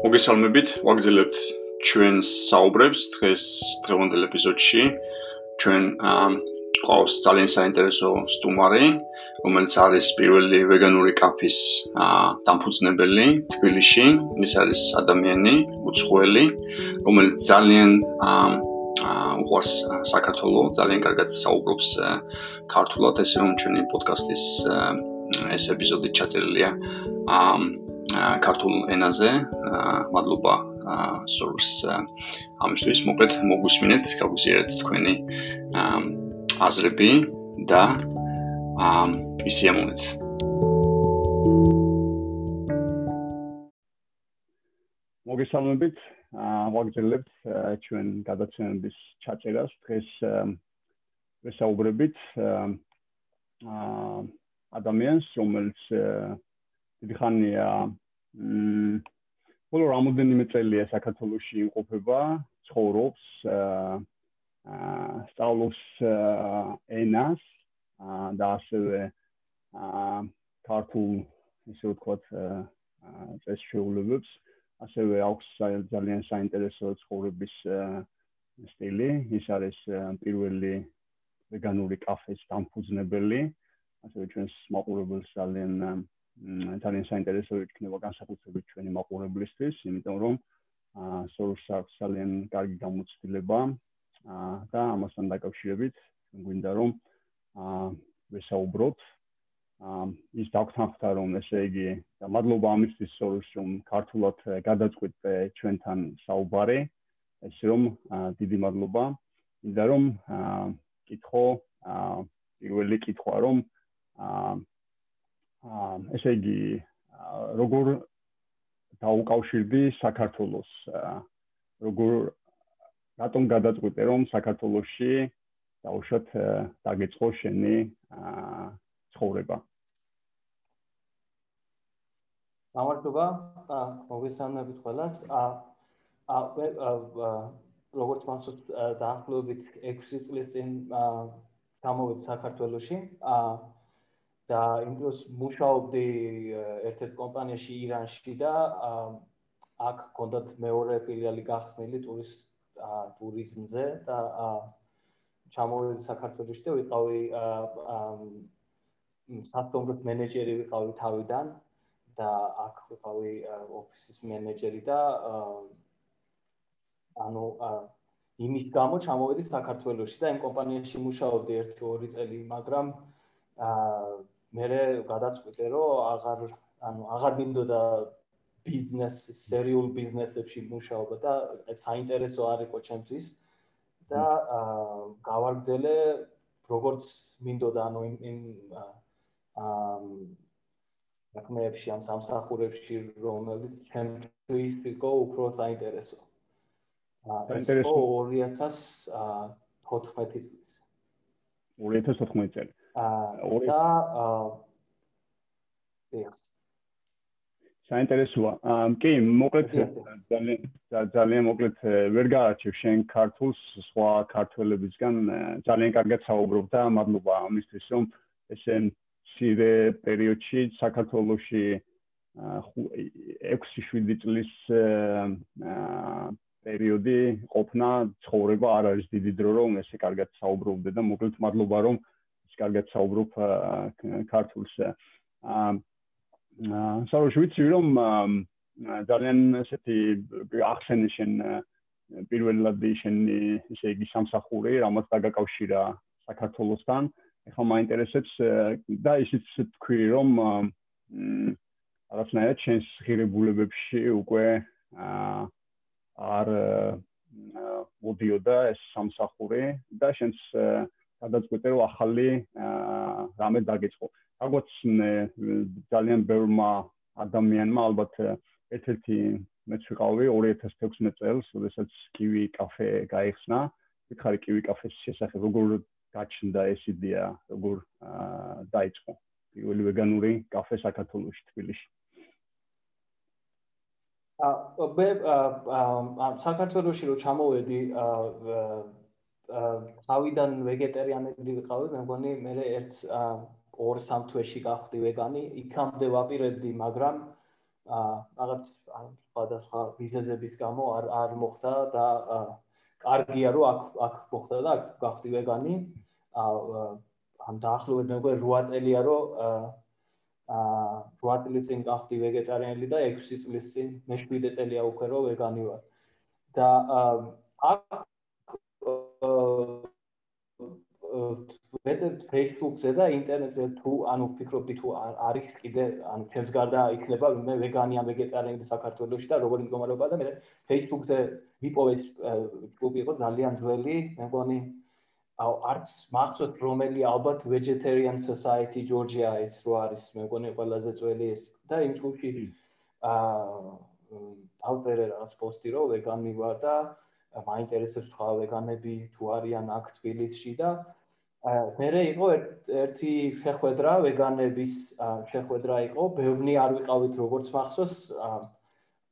მოგესალმებით, ვაგზელებთ ჩვენ საუბრებს დღეს დღევანდელ ეპიზოდში. ჩვენ ყავს ძალიან საინტერესო სტუმარი, რომელიც არის პირველი ვეგანური კაფის დამფუძნებელი თბილისში. ის არის ადამიანი, უცხოელი, რომელიც ძალიან უყვარს საქართველოს, ძალიან კარგად საუბრობს ქართულად, ესე რომ ჩვენი პოდკასტის ეს ეპიზოდი ჩაწერილია ქართულ ენაზე. მადლობა სურს ამისთვის. მოკლედ მოგუსმინეთ, გავგზიარეთ თქვენი აზრები და ისიამოვნეთ. მოგესალმებით. ვაგრძელებთ ჩვენ გადაცემების ჩაწერას. დღეს ვესაუბრებით ადამიანს, რომელიც დიდი ხანია მ ბოლო რამოდენიმე წელია საქართველოსში იმყოფება, ცხოვრობს, აა სწავლობს ენას და ასევე აა ქართულ ისე ვთქვათ წესშეულებებს, ასევე აქვს ძალიან საინტერესო ცხოვრების სტილი. ის არის პირველი ვეგანური კაფეს დამფუძნებელი. ასევე ჩვენს მაყურებელს ძალიან ძალიან საინტერესო იქნება განსაკუთრებით ჩვენი მაყურებლისთვის, იმიტომ რომ აა სორს აქვს ძალიან კარგი გამოცდილება აა და ამასთან დაკავშირებით გვინდა რომ აა ვესაუბროთ. აა ის დაგვთანხმდა რომ ესე იგი და მადლობა ამისთვის სორს რომ ქართულად გადაწყვეტ ჩვენთან საუბარი. ეს რომ დიდი მადლობა. მინდა რომ აა კითხო აა პირველი კითხვა რომ აა ესე იგი როგორ დაუკავშირდი საქართველოს როგორ რატომ გადაწყვიტე რომ საქართველოსში დაუშვათ დაგეწყო შენი ცხოვრება? გამარჯობა მოგესალმებით ყველას. ა როგორც მასოთ დაახლოებით 6 წლის წინ გამოვედი საქართველოსში ა და იმ დროს მუშაობდი ერთ-ერთ კომპანიაში ირანში და აქ კონდათ მეორე ფილიალი გახსნილი ტურის ტურიზმზე და ჩამოვედი საქართველოში და ვიყავი სასტუმროს მენეჯერი ვიყავი თავიდან და აქ ვიყავი ოფისის მენეჯერი და ანუ იმის გამო ჩამოვედი საქართველოში და იმ კომპანიაში მუშაობდი 1-2 წელი მაგრამ აა მე გადაწყვიტე რომ აღარ ანუ აღარ მინდოდა ბიზნეს სერიულ ბიზნესებში მუშაობა და საინტერესო არ იყო ჩემთვის და გავაგზელე როგორც მინდოდა ანუ იმ აა აკმეებში ამ სამსახურებში რომელიც ჩემთვის იყო უფრო საინტერესო. საინტერესო 2014 წლის. 2014 წელი. და აა საინტერესოა. ამ კი, მოკლედ ძალიან ძალიან მოკლედ ვერ გააჩევ შენ ქართულს სხვა ქართველებისგან. ძალიან კარგად საუბრობ და მადლობა ამისთვის რომ ესე სირე პერიოდში საქართველოსში 6-7 წლის პერიოდი ყოფნა ცხოვრება არ არის დიდი დრო რომ ესე კარგად საუბრობდე და მოკლედ მადლობა რომ კარგად საუბრობ ქართულს. აა საერთოდ ვიცი რომ ძალიან ესეთი ახსენე შენ პირველად შენი ესე იგი სამსახური, რამაც დაგაკავშირა საქართველოსთან. ეხლა მაინტერესებს და ისიც თქვი რომ რაღაცნაირად შენს ღირებულებებში უკვე აა არ მოდიოდა ეს სამსახური და შენს გადაწყვეტე რომ ახალი რამე დაგეწყო. როგორც ძალიან ბევრმა ადამიანმა ალბათ ერთ-ერთი მეც ვიყავი 2016 წელს, როდესაც კივი კაფე გაიხსნა. ვიქარი კივი კაფეს შესახებ, როგორ გაჩნდა ეს იდეა, როგორ დაიწყო პირველი ვეგანური კაფე საქართველოში, თბილისში. აა მე აა საქართველოში რო ჩამოვედი აა თავიდან ვეგეტარიანები ვიყავი, მე მგონი მე ერთ ორ სამ თვეში გავხდი ვეგანი, იქამდე ვაპირებდი, მაგრამ აა რაღაც სხვადასხვა ვიზეზების გამო არ არ მოხდა და კარგია რომ აქ აქ მოხდა და აქ გახდი ვეგანი. აა ამ დაახლოებით მეგონი 8 წელია რომ აა 8 წელი წინ გახდი ვეგეტარიანელი და 6 წლის წინ მე 7 წელია უკვე რომ ვეგანი ვარ. და აქ მეტ Facebook-ზე და ინტერნეტზე თუ ანუ ფიქრობდი თუ არის კიდე ანუ ჩემს გარდა იქნება მე ვეგანი ან ვეგეტარიანი საქართველოსში და როგორი მდგომარეობა და მე Facebook-ზე ვიპოვე ჯგუფი იყო ძალიან ძველი მე მგონი აუ არც მახსოვს რომელი ალბათ vegetarian society georgia ის რო არის მე მგონი ყველაზე ძველი ეს და იმ ჯგუფში აა ავწერე რაღაც პოსტი რო ვეგანი ვარ და მაინტერესებს სხვა ვეგანები თუ არიან აქ თბილისში და მერე იყო ერთი შეხვედრა ვეგანების შეხვედრა იყო, ბევრი არ ვიყავით როგორც მახსოვს აა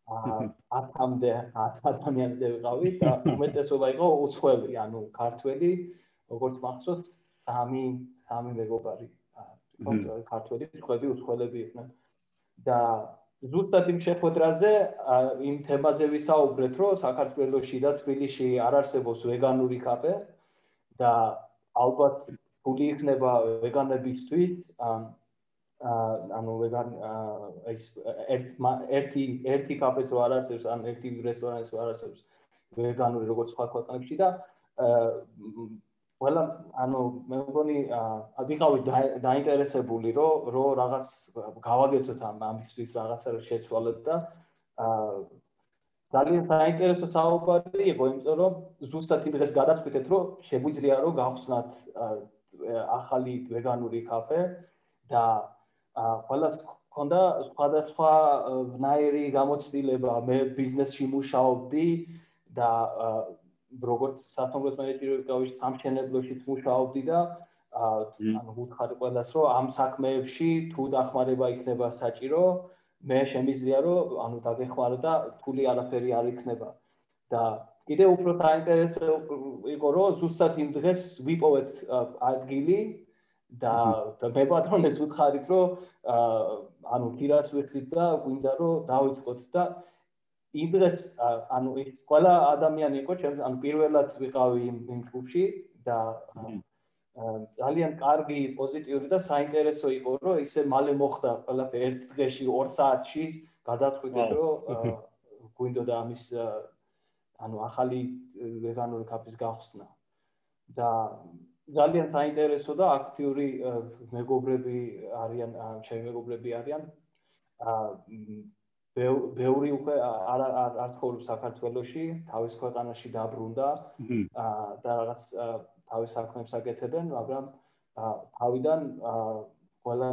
10-მდე 10 ადამიანზე ვიყავით და უმეტესობა იყო უცხოელი, ანუ ქართველი, როგორც მახსოვს, სამი სამი მეგობარი. ქართველი, უცხოელი, უცხოელები იყვნენ. და ზუსტად იმ შეხვედრაზე იმ თემაზე ვისაუბრეთ, რომ საქართველოსში და თბილისში არ არსებობს ვეგანური კაფე და ალბათ ფული იქნება ვეგანებისთვის ანუ ვეგან ეს ერთი ერთი კაფეს რო არ არსებობს ან ერთი რესტორანის რო არ არსებობს ვეგანური როგორც სხვა ქვეყნებში და ყველა ანუ მე მგონი ვიყავი დაინტერესებული რომ რო რაღაც გავაგეთოთ ამ ამისთვის რაღაცა შეცვალოთ და ძალიან საინტერესო საუბარი იყო, იმიტომ რომ ზუსტად იმ დღეს გადაწყვეტეთ, რომ შეგვიძლია რომ გავხსნათ ახალი ვეგანური კაფე და ყველა ქონდა სხვადასხვა ნაირი გამოცდილება. მე ბიზნესში მუშაობდი და როგორც სათომროს მენეჯერი გავიშ სამშენებლოში მუშაობდი და ანუ ვუთხარი ყველას რომ ამ საქმეებში თუ დახმარება იქნება საჭირო, მე შემიძლია რომ ანუ დაგეხმარო და თული არაფერი არ იქნება. და კიდე უფრო საინტერესო იყო რომ ზუსტად იმ დღეს ვიპოვეთ ადგილი და მე პატრონეს ვუთხარით რომ ანუ ქირას ვიხდით და გვინდა რომ დავიწყოთ და იმ დღეს ანუ ყველა ადამიანი იყო ჩემს ანუ პირველად ვიყავი იმ ჯგუფში და ძალიან კარგი პოზიტიური და საინტერესო იყო რომ ისე მალე მოხდა ყველაფერი. ერთ დღეში 2 საათში გადაწყვეტეთ რომ გვინდოდა ამის ანუ ახალი ვეგანური კაფის გახსნა. და ძალიან საინტერესო და აქტიური მეგობრები არიან ჩემი მეგობრები არიან ბევრი უკვე არ არ ცხოვრობს საქართველოში თავის ქვეყანაში დაბრუნდა და რაღაც თავის საქმეებს აკეთებენ, მაგრამ თავიდან ყველა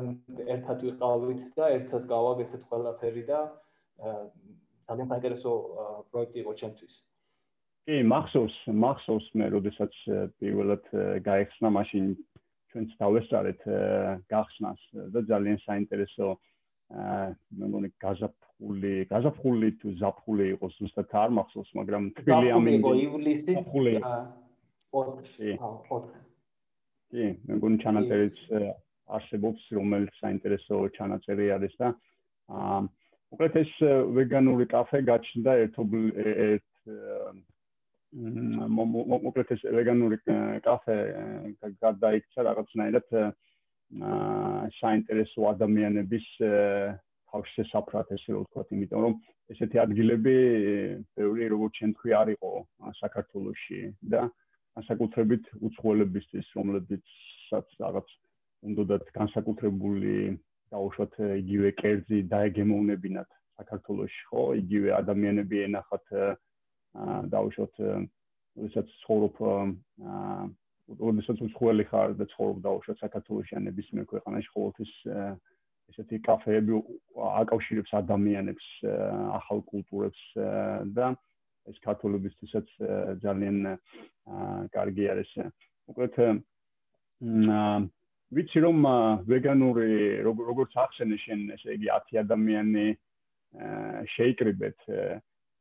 ერთად ვიყავით და ერთად გავაკეთეთ ყველაფერი და ძალიან საინტერესო პროექტი იყო ჩემთვის. კი, მახსოვს, მახსოვს მე, როდესაც პირველად გაიხსნა მაშინ ჩვენც დავესწარეთ გახსნას და ძალიან საინტერესო აა მე მგონი გაზაფხული, გაზაფხული თუ ზაფხული იყო ზუსტად არ მახსოვს, მაგრამ თბილი ამინდი. იყო ივლისი. აა 4-ში. კი, მე მგონი ჩანაწერიც არსებობს, რომელიც საინტერესო ჩანაწერი არის და აა უკეთ ეს ვეგანური კაფე გაჩნდა ერთობლ ერთ უკეთ ეს ვეგანური კაფე გადაიქცა რაღაცნაირად აა საინტერესო ადამიანების თავში საფრათ ესე რომ ვთქვა, იმიტომ რომ ესეთი ადგილები ბევრი როგორც ჩვენ თქვი არ იყო საქართველოში და აა განსაკუთრებით უცხოელებისთვის, რომლებიცაც რაღაც უნდათ განსაკუთრებული დაუშვათ იგივე კერძი დაეგემოვნებინათ საქართველოში, ხო? იგივე ადამიანები ენახათ დაუშვათ ვისაც ცხოვრობ აა ოდესაც უცხოელი ხარ და ცხოვრობ დაუშვათ საქართველოში ან ნებისმიერ ქვეყანაში, ყოველთვის ესეთი კაფეები აკავშირებს ადამიანებს, ახალ კულტურებს და ეს ქართულებისთვისაც ძალიან კარგი არის. უკეთ ვიცი რომ ვეგანური როგორც ახსენე შენ ესე იგი 10 ადამიანი შეიკრიბეთ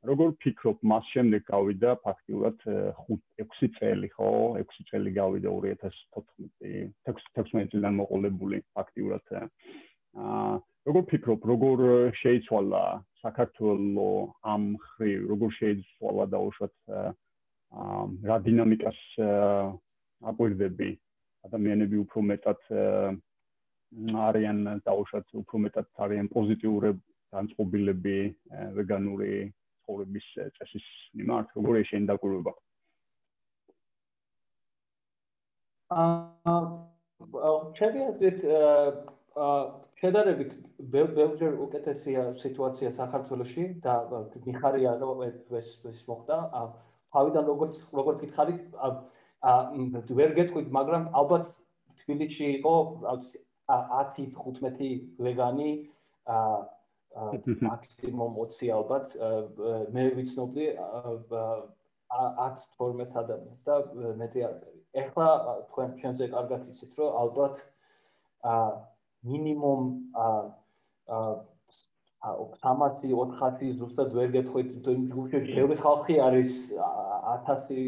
როგორ ფიქრობ მას შემდეგ გავიდა ფაქტიურად 5-6 წელი ხო? 6 წელი გავიდა 2014 16 წლიდან მოყოლებული ფაქტიურად აა როგორ ფიქრობ, როგორ შეიცვალა საქართველოს ამ ხრი, როგორ შეიცვალა დაუშვათ რა დინამიკას აკვირდები? ადამიანები უფრო მეტად არიან დაუშვათ უფრო მეტად არიან პოზიტიურები განწყობილები ვეგანური ცხოვრების წესის მიმართ, როგორ შეიძლება დაკვირვება? აა ჩემი აზრით აა შედარებით ბევრჯერ უკეთესია სიტუაცია საქართველოში და მიხარია რომ ეს ეს მოხდა თავიდან როგორც როგორც გითხარი ვერ გეტყვით მაგრამ ალბათ თბილისში იყო 10-15 ვეგანი მაქსიმუმ 20 ალბათ მე ვიცნობდი 10-12 ადამიანს და მეტი ეხლა თქვენ ჩვენზე კარგად იცით რომ ალბათ მინიმუმ ა ა 300-400 ზუსტად ვერ გეტყვით ჯგუფში ბევრი ხალხი არის 1000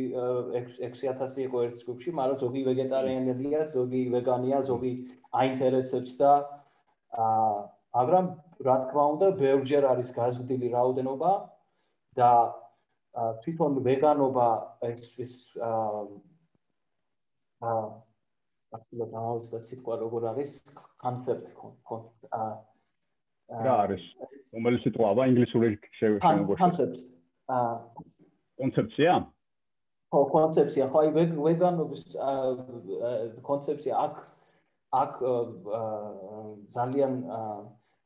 6000 იყო ერთ ჯგუფში მაგრამ ზოგი ვეგეტარიანელია ზოგი ვეგანია ზოგი აინტერესებს და ა მაგრამ რა თქმა უნდა ბევრჯერ არის გაზრდილი რაოდენობა და თვითონ ვეგანობა ეს ის ა აქტიურად აუცდა სიტყვა როგორ არის კონცეპტ აა რა არის? რომელი სიტყვაა ინგლისური შევეხება კონცეპტ აა კონცეფცია ხო კონცეფცია ხო აი ვეგანობის კონცეფცია აქ აქ ძალიან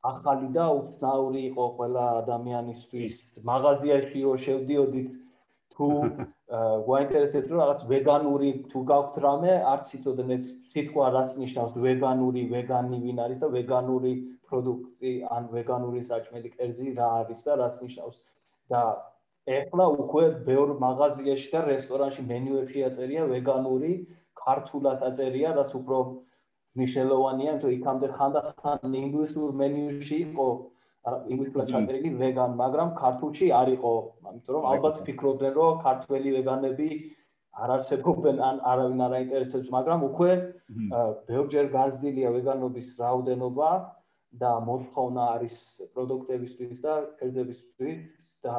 ახალი და უცნაური იყო ყველა ადამიანისთვის მაღაზიაშიო შევდიოდით თუ გვაინტერესებს რომ რაღაც ვეგანური თუ გაქვთ რამე, არც იცოდეთ სიტყვა რაც ნიშნავს ვეგანური, ვეგანი ვინ არის და ვეგანური პროდუქტი ან ვეგანური საჭმელი კერძი რა არის და რაც ნიშნავს. და ეხლა უკვე ბევრ მაღაზიაში და რესტორანში მენიუებში აწერია ვეგანური, ქართულად აწერია, რაც უფრო მნიშვნელოვანია, თუ იქამდე ხანდახან ინგლისურ მენიუში იყო ინგლისურად ჩაწერილი ვეგან, მაგრამ ქართულში არ იყო, ამიტომ რომ ალბათ ფიქრობდნენ, რომ ქართველი ვეგანები არ არსებობენ ან არავინ არ აინტერესებს, მაგრამ უკვე ბევრჯერ გაზრდილია ვეგანობის რაოდენობა და მოთხოვნა არის პროდუქტებისთვის და კერძებისთვის და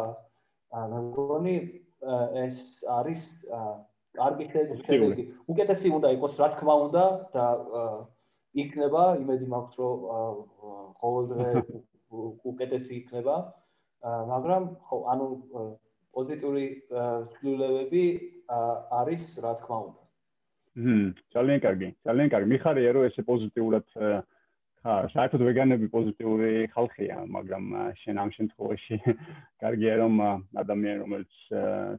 მე მგონი ეს არის კარგი შედეგი. უკეთესი უნდა იყოს, რა თქმა უნდა და იქნება, იმედი მაქვს, რომ ყოველდღე უკეთესი იქნება. მაგრამ ხო, ანუ პოზიტიური ცვლილებები არის, რა თქმა უნდა. ჰმ, ძალიან კარგი. ძალიან კარგი. მიხარია რომ ესე პოზიტიურად ხა, საერთოდ ვეგანები პოზიტიური ხალხია, მაგრამ შენ ამ შემთხვევაში კარგია რომ ადამიანი რომელიც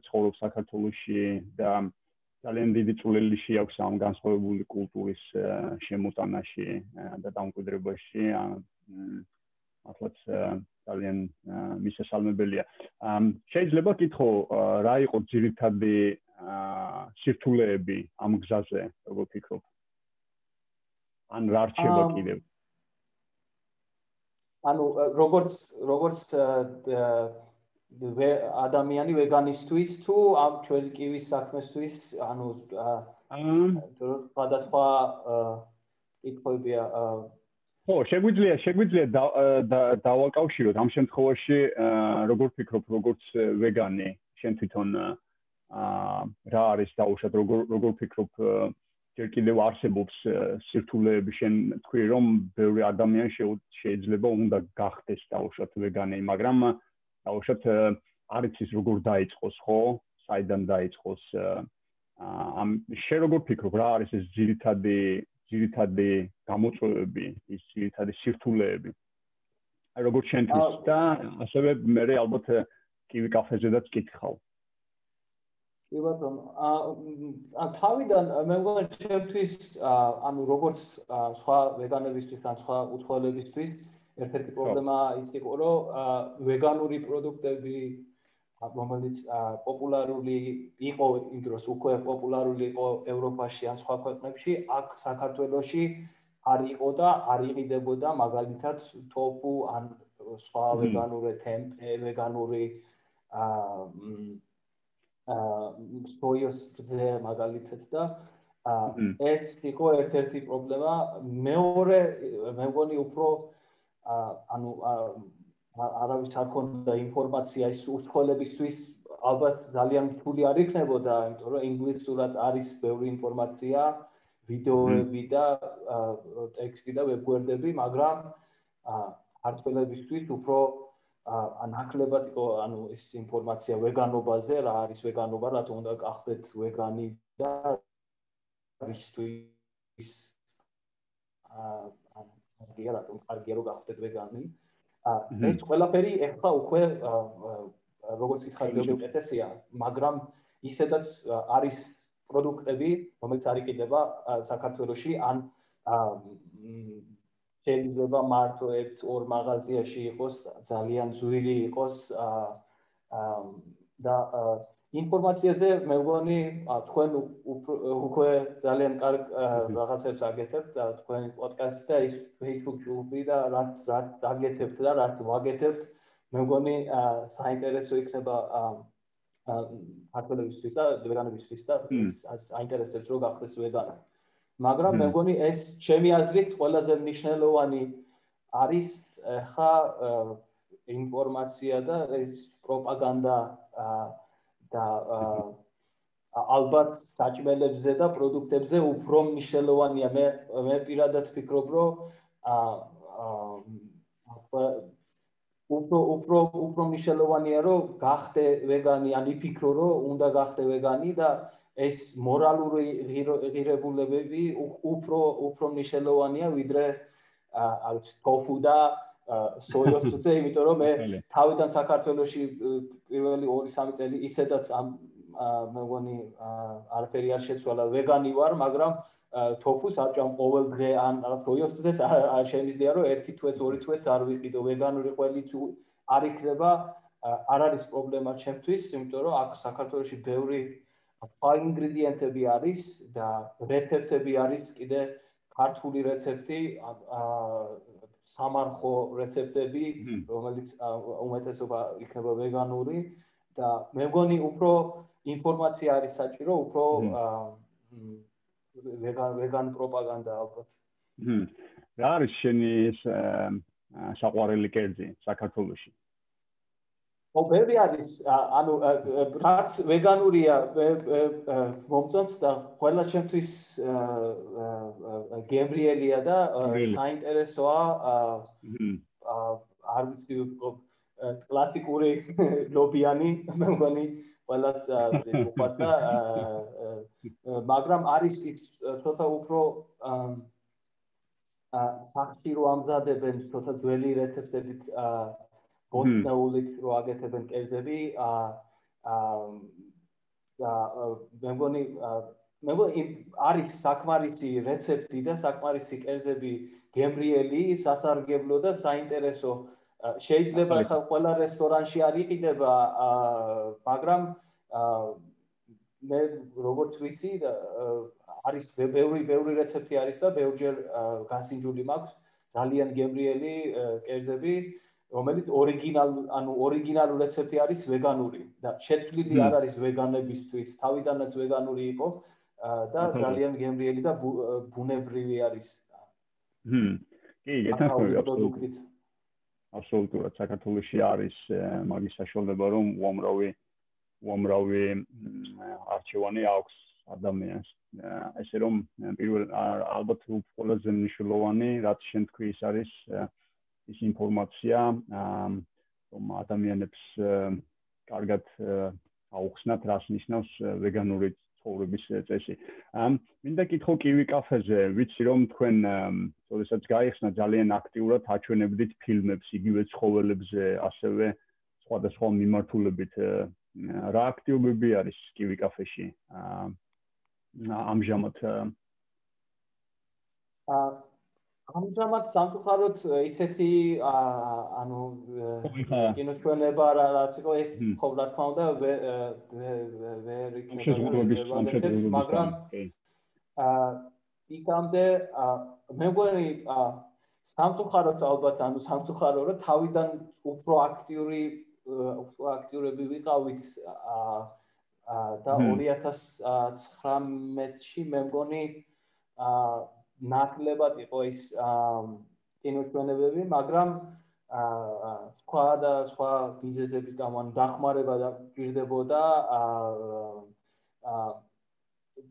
ცხოვრობს საქართველოში და ძალიან დიდი წვლილი შეაქვს ამ განსხვავებული კულტურის შემოტანაში და დამკვიდრებაში მართლაც ძალიან მისასალმებელია. შეიძლება კითხო რა იყო ძირითადი სირთულეები ამ გზაზე, როგორ ფიქრობ? ან რა რჩება კიდევ? ანუ როგორც როგორც ადამიანი ვეგანისტვის თუ ამ ჩვენი კივის საქმესთვის, ანუ სხვადასხვა კითხვებია ხო, შეგვიძლია შეგვიძლია დავაკავშიროთ ამ შემთხვევაში როგორ ფიქრობ როგორც ვეგანი შენ თვითონ აა რა არის დაუშვათ როგორ როგორ ფიქრობ ჯერ კიდევ არსებობს სირთულეები შენ თქვი რომ ბევრი ადამიანი შეიძლება უნდა გახდეს დაუშვათ ვეგანი მაგრამ დაუშვათ არის ის როგორ დაიწყოს ხო საიდან დაიწყოს ამ შენ როგორ ფიქრობ რა არის ეს ძირითადი ძირითადი გამოწვევები, ის ძირითადი სირთულეები. აი როგორც შენთვის და ასევე მე ალბათ კივი კაფეზედაც კითხავ. კი ბატონო, ა თავიდან მე მგონი ჩემთვის ანუ როგორც სხვა ვეგანებისთვის ან სხვა უცხოელებისთვის ერთ-ერთი პრობლემა ის იყო, რომ ვეგანური პროდუქტები რომელიც პოპულარული იყო იმ დროს უკვე პოპულარული იყო ევროპაში ან სხვა ქვეყნებში, აქ საქართველოში არ იყო და არ იყიდებოდა მაგალითად ტოპუ ან სხვა ვეგანური ტემპე, ვეგანური აა აა სოიოს ზე მაგალითად და ეს იყო ერთ-ერთი პრობლემა. მეორე მე მგონი უფრო ანუ არავის არ ქონდა ინფორმაცია ის უცხოელებისთვის ალბათ ძალიან რთული არ იქნებოდა, იმიტომ რომ ინგლისურად არის ბევრი ინფორმაცია, ვიდეოები და ტექსტი და ვებგვერდები, მაგრამ ქართველებისთვის უფრო ანაკლებად იყო ანუ ეს ინფორმაცია ვეგანობაზე, რა არის ვეგანობა, რა თქმა უნდა გახდეთ ვეგანი და ვისთვის აა კარგია რატომ კარგია რომ გახდეთ ვეგანი. აა ეს ყველაფერი ახლა უკვე როგორც იხარ გეუბნეთესია, მაგრამ ისედაც არის პროდუქტები, რომელიც არ იყიდება საქართველოში ან აა შეიძლება მარტო ერთ-ორ მაღაზიაში იყოს ძალიან ძვირი იყოს აა და ინფორმაციაზე მე მგონი თქვენ უკვე ძალიან კარგ რაღაცებს აგეთებთ და თქვენი პოდკასტი და ის Facebook ჯგუფი და რაც რაც აგეთებთ და რაც ვაგეთებთ მე მგონი საინტერესო იქნება ქართველებისთვის და ვეგანებისთვის და საინტერესოებს რო გახდეს ვეგანი. მაგრამ მე მგონი ეს ჩემი აზრით ყველაზე მნიშვნელოვანი არის ხა ინფორმაცია და ეს პროპაგანდა და ალბათ საჭმელებზე და პროდუქტებზე უფრო მნიშვნელოვანია. მე მე პირადად ვფიქრობ რომ ა უფრო უფრო უფრო მნიშვნელოვანია რომ გახდე ვეგანი. ან იფიქრო რომ უნდა გახდე ვეგანი და ეს მორალური ღირებულებები უფრო უფრო მნიშვნელოვანია ვიდრე არის ტოფუ და სოიოსზე, იმიტომ რომ მე თავიდან საქართველოში პირველი 2-3 წელი ისედაც ამ მე მგონი არაფერი არ შეცვალა. ვეგანი ვარ, მაგრამ ტოფუს აჭამ ყოველ დღე ან სოიოსზე არ შემიძლია რომ ერთი თვეც ორი თვეც არ ვიყიდო. ვეგანური ყველი თუ არ იქნება არ არის პრობლემა ჩემთვის, იმიტომ რომ აქ საქართველოში ბევრი სხვა ინგრედიენტები არის და რეცეპტები არის კიდე ქართული რეცეპტი სამარხო რეცეპტები რომელიც უმეტესობა იქნება ვეგანური და მე მგონი უფრო ინფორმაცია არის საჭირო უფრო ვეგან ვეგან პროპაგანდა ალბათ. რა არის შენი ეს საყვარელი კერძი საქართველოში ო ბევრი არის ანუ რაც ვეგანურია მომწონს და ყველა ჩემთვის გემრიელია და საინტერესოა არ ვიცი კლასიკური ლობიანი მე მგონი ყველას უყვარს და მაგრამ არის ის ცოტა უფრო აა სახში რო ამზადებენ ცოტა ძველი რეცეპტებით აა ბოტნეულით რო აგეთებენ კერძები ა ა და მე მგონი მე მგონი არის საკმარისი რეცეპტი და საკმარისი კერძები გემრიელი, სასარგებლო და საინტერესო. შეიძლება ხა ყველა რესტორანში არ იყიდება მაგრამ მე როგორც ვიცი არის ბევრი ბევრი რეცეპტი არის და ბევრჯერ გასინჯული მაქვს. ძალიან გემრიელი კერძები რომელიც ორიგინალ ანუ ორიგინალური რეცეპტი არის ვეგანური და შეცვლილი არ არის ვეგანებისთვის თავიდანაც ვეგანური იყო და ძალიან გემრიელი და ბუნებრივი არის. ჰმ. კი ეთანხმები აბსოლუტურად საქართველოსი არის მაგის საშუალება რომ უამრავი უამრავი არჩევანი აქვს ადამიანს. ესე რომ პირველ ალბათ ყველაზე მნიშვნელოვანი რაც შენ თქვი ის არის ის ინფორმაცია რომ ადამიანებს კარგად აუხსნათ რას ნიშნავს ვეგანური ცხოვრების წესი. ამ მინდა კითხო კივი კაფეზე, ვიცი რომ თქვენ თორესაც გაიხსნა ძალიან აქტიურად აჩვენებდით ფილმებს იგივე ცხოველებზე, ასევე სხვადასხვა მიმართულებით. რა აქტიობები არის კივი კაფეში? ამჟამად აა ამჟამად სამწუხაროდ ისეთი ანუ კინოჩვენება რაც იყო ეს ხო რა თქმა უნდა ვერ იქნება მაგრამ აა იქამდე მე მგონი სამწუხაროდ ალბათ ანუ სამწუხარო რომ თავიდან უფრო აქტიური უფრო აქტიურები ვიყავით აა და 2019-ში მე მგონი აა ნაკლებად იყო ის კინოჩვენებები, მაგრამ აა სხვა და სხვა ბიზნესების გამო დახმარება და პირდებოდა აა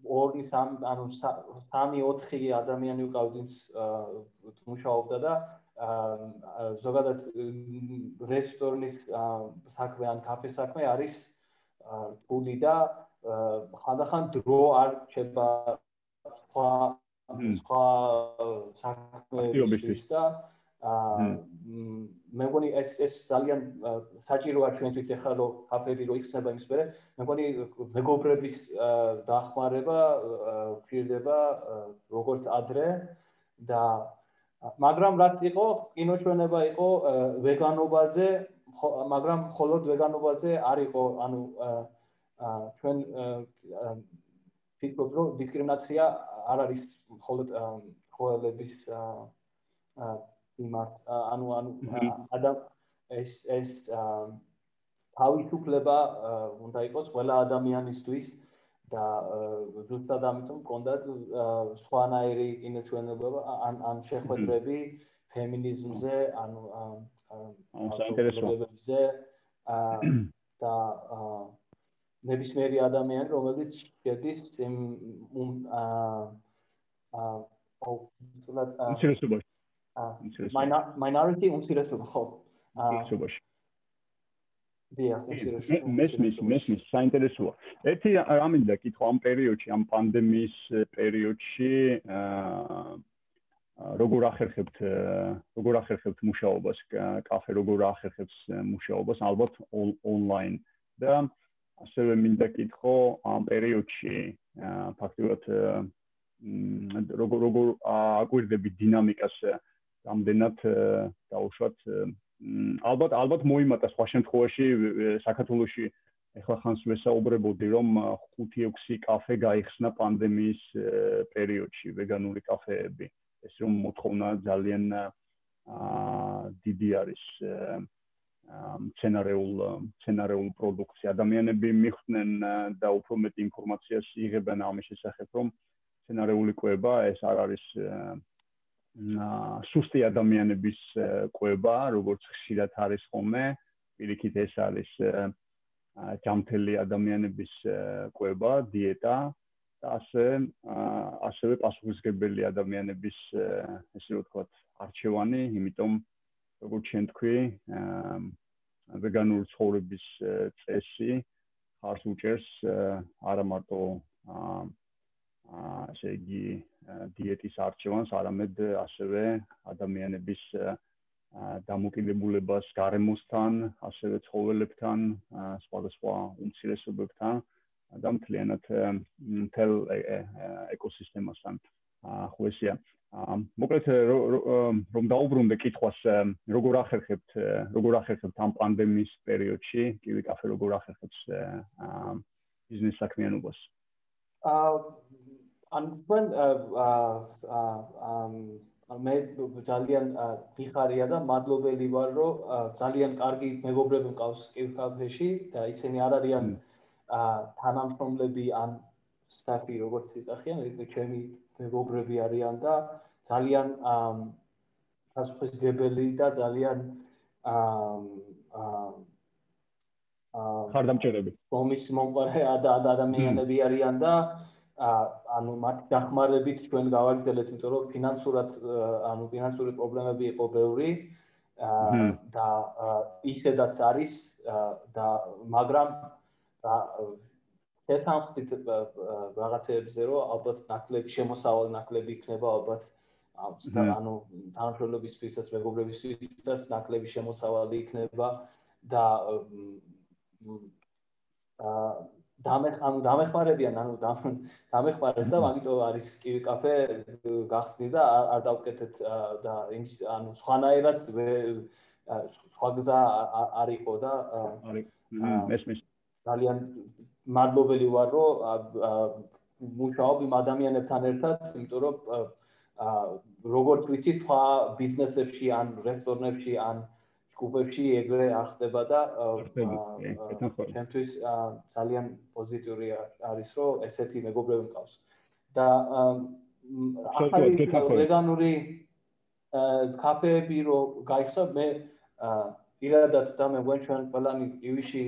ორი სამ ანუ სამი ოთხი ადამიანი უკავდინს მუშაობდა და აა ზოგადად რესტორნის საქმე ან კაფეს საქმე არის ფული და ხანდახან დრო არ რჩება სხვა სხვა საქმეების და აა მე მგონი ეს ეს ძალიან საჭიროა ჩვენთვის ახლა რომ კაფეები რო იხსნება იმის მერე მე მგონი მეგობრების დაახმარება გვჭირდება როგორც ადრე და მაგრამ რაც იყო კინოჩვენება იყო ვეგანობაზე მაგრამ მხოლოდ ვეგანობაზე არ იყო ანუ ჩვენ ფიქრობ რომ დისკრიმინაცია არ არის მხოლოდ ხოლების იმართ ანუ ანუ ადამ ეს ეს თავისუფლება უნდა იყოს ყველა ადამიანისთვის და ზუსტად ამიტომ კონდათ სხვანაირი კინოჩვენება ან ან შეხვედრები ფემინიზმზე ანუ საინტერესოზე და ნებისმიერი ადამიანი რომელიც შედის იმ აა აა თულად აა minority უმცირესობა ხო. აა მესმის მესმის საინტერესოა. ერთი ამინდა კითხვა ამ პერიოდში, ამ პანდემიის პერიოდში აა როგორ ახერხებთ როგორ ახერხებთ მუშაობას კაფე როგორ ახერხებს მუშაობას ალბათ ონლაინ და ასევე მინდა კითხო ამ პერიოდში ფაქტობრივად როგორ როგორ აკვირდები დინამიკას რამდენად დაუშვათ ალბათ ალბათ მოიმატა სხვა შემთხვევაში საქართველოსში ეხლა ხანს ვესაუბრებოდი რომ 5-6 კაფე გაიხსნა პანდემიის პერიოდში ვეგანური კაფეები. ეს რომ მოთხოვნა ძალიან აა დიდი არის სცენარეულ სცენარეულ პროდუქცია ადამიანები მიხვდნენ და უფრო მეტ ინფორმაციას იღებენ ამის შესახებ რომ სცენარეული კვება ეს არ არის სუსტი ადამიანების კვება, როგორც ხშირად არის ხოლმე, პირიქით ეს არის ჯამთელი ადამიანების კვება, დიეტა და ასე ასევე პასუხისგებელი ადამიანების ესე ვთქვათ, არჩევანი, იმიტომ როგორც ჩვენ თქვი, ვეგანური ცხოვრების წესი ხარს უჭერს არა მარტო აა ესე იგი დიეტის არჩევანს, არამედ ასევე ადამიანების დამოკიდებულებას გარემოსთან, ასევე ცხოველებთან, სხვადასხვა უმცირესობებთან და მთლიანად მთელ ეკოსისტემასთან. ხო ესია. მოკლედ რომ დაუბრუნდე კითხვას, როგორ ახერხებთ, როგორ ახერხებთ ამ პანდემიის პერიოდში, კივი კაფე როგორ ახერხებს ბიზნეს საქმიანობას? აა ან თქვენ აა მე ძალიან ფიხარია და მადლობელი ვარ რომ ძალიან კარგი მეგობრები მყავს კირკაფეში და ისინი არ არიან თანამშრომლები ან სტაფი როგორც იწახიან ეს ჩემი მეგობრები არიან და ძალიან პასუხისგებელი და ძალიან აა ხარდამჭერები. კომის მომყარე ადამიანები არიან და ანუ მათ დახმარებით ჩვენ გავაგრძელეთ, იმიტომ რომ ფინანსურად ანუ ფინანსური პრობლემები იყო ბევრი და ისედაც არის და მაგრამ ერთანხმით რაღაცებზე რომ ალბათ ნაკლები შემოსავალი ნაკლები იქნება ალბათ ანუ თანამშრომლებისთვისაც მეგობრებისთვისაც ნაკლები შემოსავალი იქნება და აა დამეხ ანუ დამეხმარებიან ანუ დამეხმარეს და მაგიტო არის კივი კაფე გახსნი და არ დავკეთეთ და იმის ანუ სხვანაირად სხვა გზა არ იყო და მესმის ძალიან მადლობელი ვარ რომ მუშაობ იმ ადამიანებთან ერთად იმიტომ რომ როგორც ვიცი სხვა ბიზნესებში ან რესტორნებში ან ჯგუფებში ეგრე არ ხდება და ჩვენთვის ძალიან პოზიტიური არის რომ ესეთი მეგობრები მყავს. და ახალი ვეგანური კაფეები რო გაიხსნა მე პირადად და მე გვენ ჩვენ ყველანი ივიში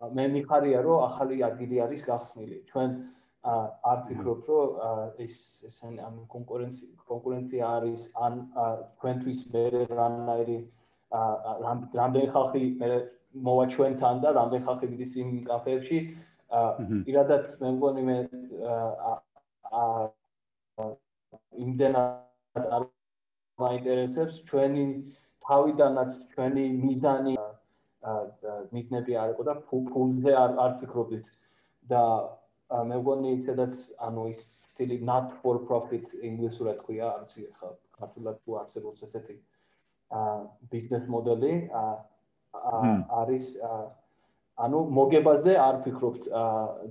მე მიხარია რომ ახალი ადგილი არის გახსნილი. ჩვენ არ ფიქრობ რომ ეს ესენი ამ კონკურენცი კონკურენცია არის ან თქვენთვის მე რანაირი რამდენი ხალხი მე მოვა ჩვენთან და რამდენი ხალხი მიდის იმ კაფეებში. პირადად მე მგონი მე იმდენად არ მაინტერესებს ჩვენი თავიდანაც ჩვენი მიზანი მიზნები არ იყო და ფულზე არ არ ფიქრობდით. და მე მგონი ისედაც ანუ ის სტილი not for profit ინგლისურად ქვია არც ხა ქართულად თუ არსებობს ესეთი ბიზნეს მოდელი არის ანუ მოგებაზე არ ფიქრობთ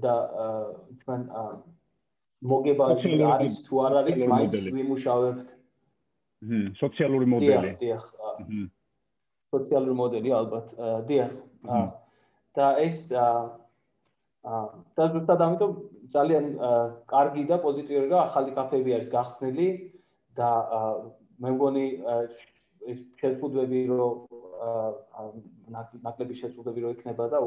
და თქვენ მოგება არის თუ არ არის მაინც ვიმუშავებთ. ჰმ სოციალური მოდელი დიახ სოციალური მოდელი ალბათ დიახ და ეს აა ზუსტად ამიტომ ძალიან კარგი და პოზიტიური რა ახალი კაფეები არის გახსნილი და მე მგონი ეს შეწუდები რო ნაკლები შეწუდები რო იქნება და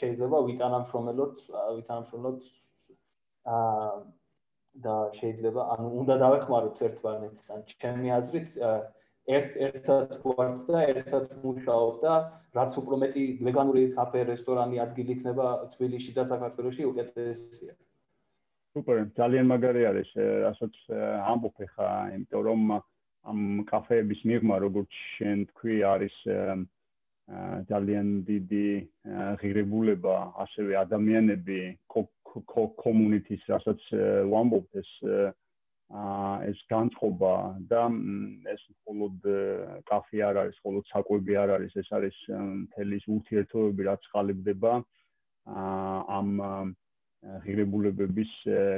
შეიძლება ვიტანამშრომლოთ ვიტანამშრომლოთ აა და შეიძლება ანუ უნდა დავეხმაროთ ერთმანეთს. ან ჩემი აზრით ერთ ერთად ვართ და ერთად მუშაობ და რაც უფრო მეტი ვეგანური კაფე რესტორანი ადგილი იქნება თბილისში და საქართველოში უკეთესია. სუპერ, ძალიან მაგარი არის, რასაც ამბობ ხა, იმიტომ რომ ამ კაფეების მიღმა როგორც შენ თქვი არის ძალიან დიდი ღირებულება, ასევე ადამიანები community-ს, რასაც ვამბობთ ეს ეს განწყობა და ეს მხოლოდ კაფე არ არის, მხოლოდ საკვები არ არის, ეს არის მთელი ურთიერთობები, რაც ხალებდება აა ამ ღირებულებების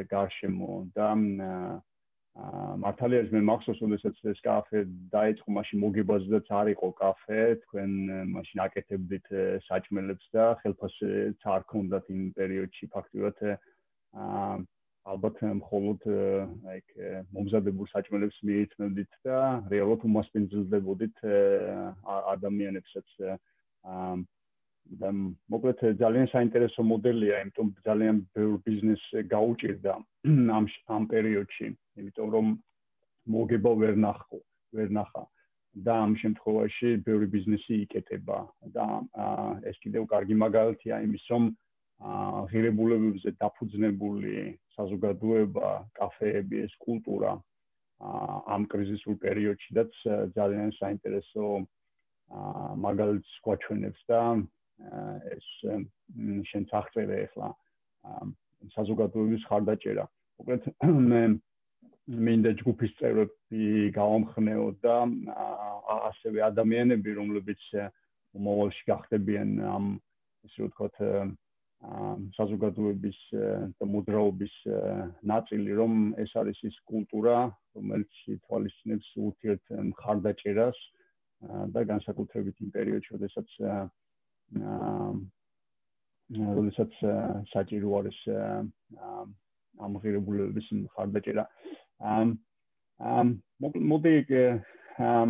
გარშემო და აა მართალია მე მახსოვს როდესაც ეს კაფე დაიწყო მაშინ მოგებაზედაც არ იყო კაფე თქვენ მაშინ აკეთებდით საჭმელებს და ხელფასიც არ ქონდათ იმ პერიოდში ფაქტიურად აა ალბათ მხოლოდ აიქ მომზადებულ საჭმელებს მიიწმებდით და რეალურად უმასპინძლდებოდით ადამიანებსაც და მოკლედ ძალიან საინტერესო მოდელია, იმიტომ ძალიან ბევრ ბიზნეს გაუჭირდა ამ ამ პერიოდში, იმიტომ რომ მოგება ვერ ნახო, ვერ ნახა და ამ შემთხვევაში ბევრი ბიზნესი იკეტება და ეს კიდევ კარგი მაგალითია იმის, რომ ღირებულებებზე დაფუძნებული საზოგადოება, კაფეები, ეს კულტურა ამ კრიზისულ პერიოდშიც ძალიან საინტერესო მაგალითს გვაჩვენებს და ეს შენ წახწერე ახლა საზოგადოების ხარდაჭერა. მოკლედ მე მინდა ჯგუფის წევრები გავამხნეო და ასევე ადამიანები, რომლებიც მომავალში გახდებიან ამ ისე ვთქვათ საზოგადოების და მოძრაობის ნაწილი, რომ ეს არის ის კულტურა, რომელიც თვალისწინებს ურთიერთ ხარდაჭერას და განსაკუთრებით იმ პერიოდში, როდესაც როდესაც საჭირო არის ამ ღირებულებების მხარდაჭერა. ამ ამ მოდი ამ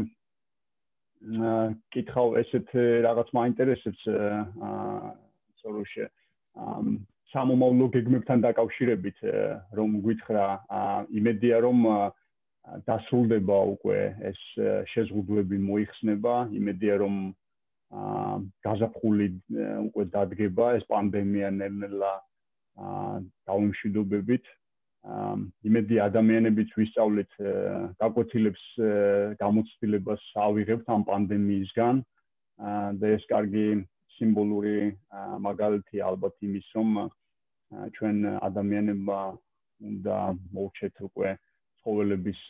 კითხავ ესეთ რაღაც მაინტერესებს აა სოლუშე ამ სამომავლო გეგმებთან დაკავშირებით რომ გითხრა იმედია რომ დასრულდება უკვე ეს შეზღუდვები მოიხსნება იმედია რომ გაზაფხული უკვე დადგება ეს პანდემია ნელ-ნელა დაუმშვიდობებით. იმედი ადამიანებიც ვისწავლეთ გაკვეთილებს გამოცდილებას ავიღებთ ამ პანდემიისგან და ეს კარგი სიმბოლური მაგალითი ალბათ იმის რომ ჩვენ ადამიანებმა უნდა მოვჩეთ უკვე ცხოველების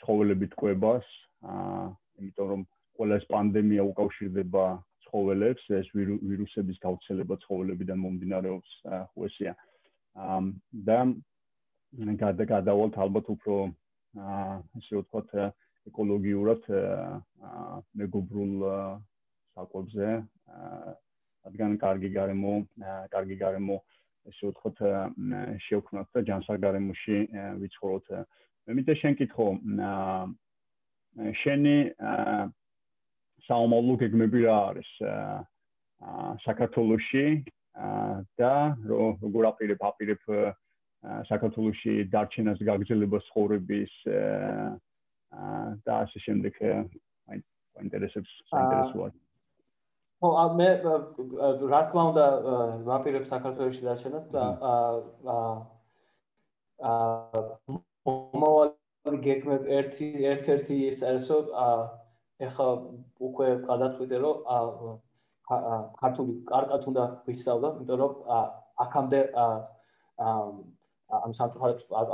ცხოველებით კვებას აა იმიტომ რომ ყველა ეს პანდემია უკავშირდება ცხოველებს, ეს ვირუსების გავრცელება ცხოველებიდან მომდინარეობს ხუესია. და გადა გადავალთ ალბათ უფრო ასე ვთქვათ ეკოლოგიურად მეგობრულ საკვებზე, რადგან კარგი გარემო, კარგი გარემო ესე ვთქვათ შევქმნათ და ჯანსაღ გარემოში ვიცხოვროთ. მე მითხრა შენ კითხო შენი საომავლო გეგმები რა არის საქართველოსში და როგორ აპირებ აპირებ საქართველოსში დარჩენას გაგრძელებას ხორების და ასე შემდეგ აი ინტერესებს საინტერესოა ო მე რა თქმა უნდა ვაპირებ საქართველოსში დარჩენას და აა მომავალი გეგმები ერთი ერთ-ერთი ის არისო ეხა უკვე გადაწყვიტე რომ ქართული კარგად უნდა ვისწავლო, იმიტომ რომ აქამდე ამ სამწუხაროდ არ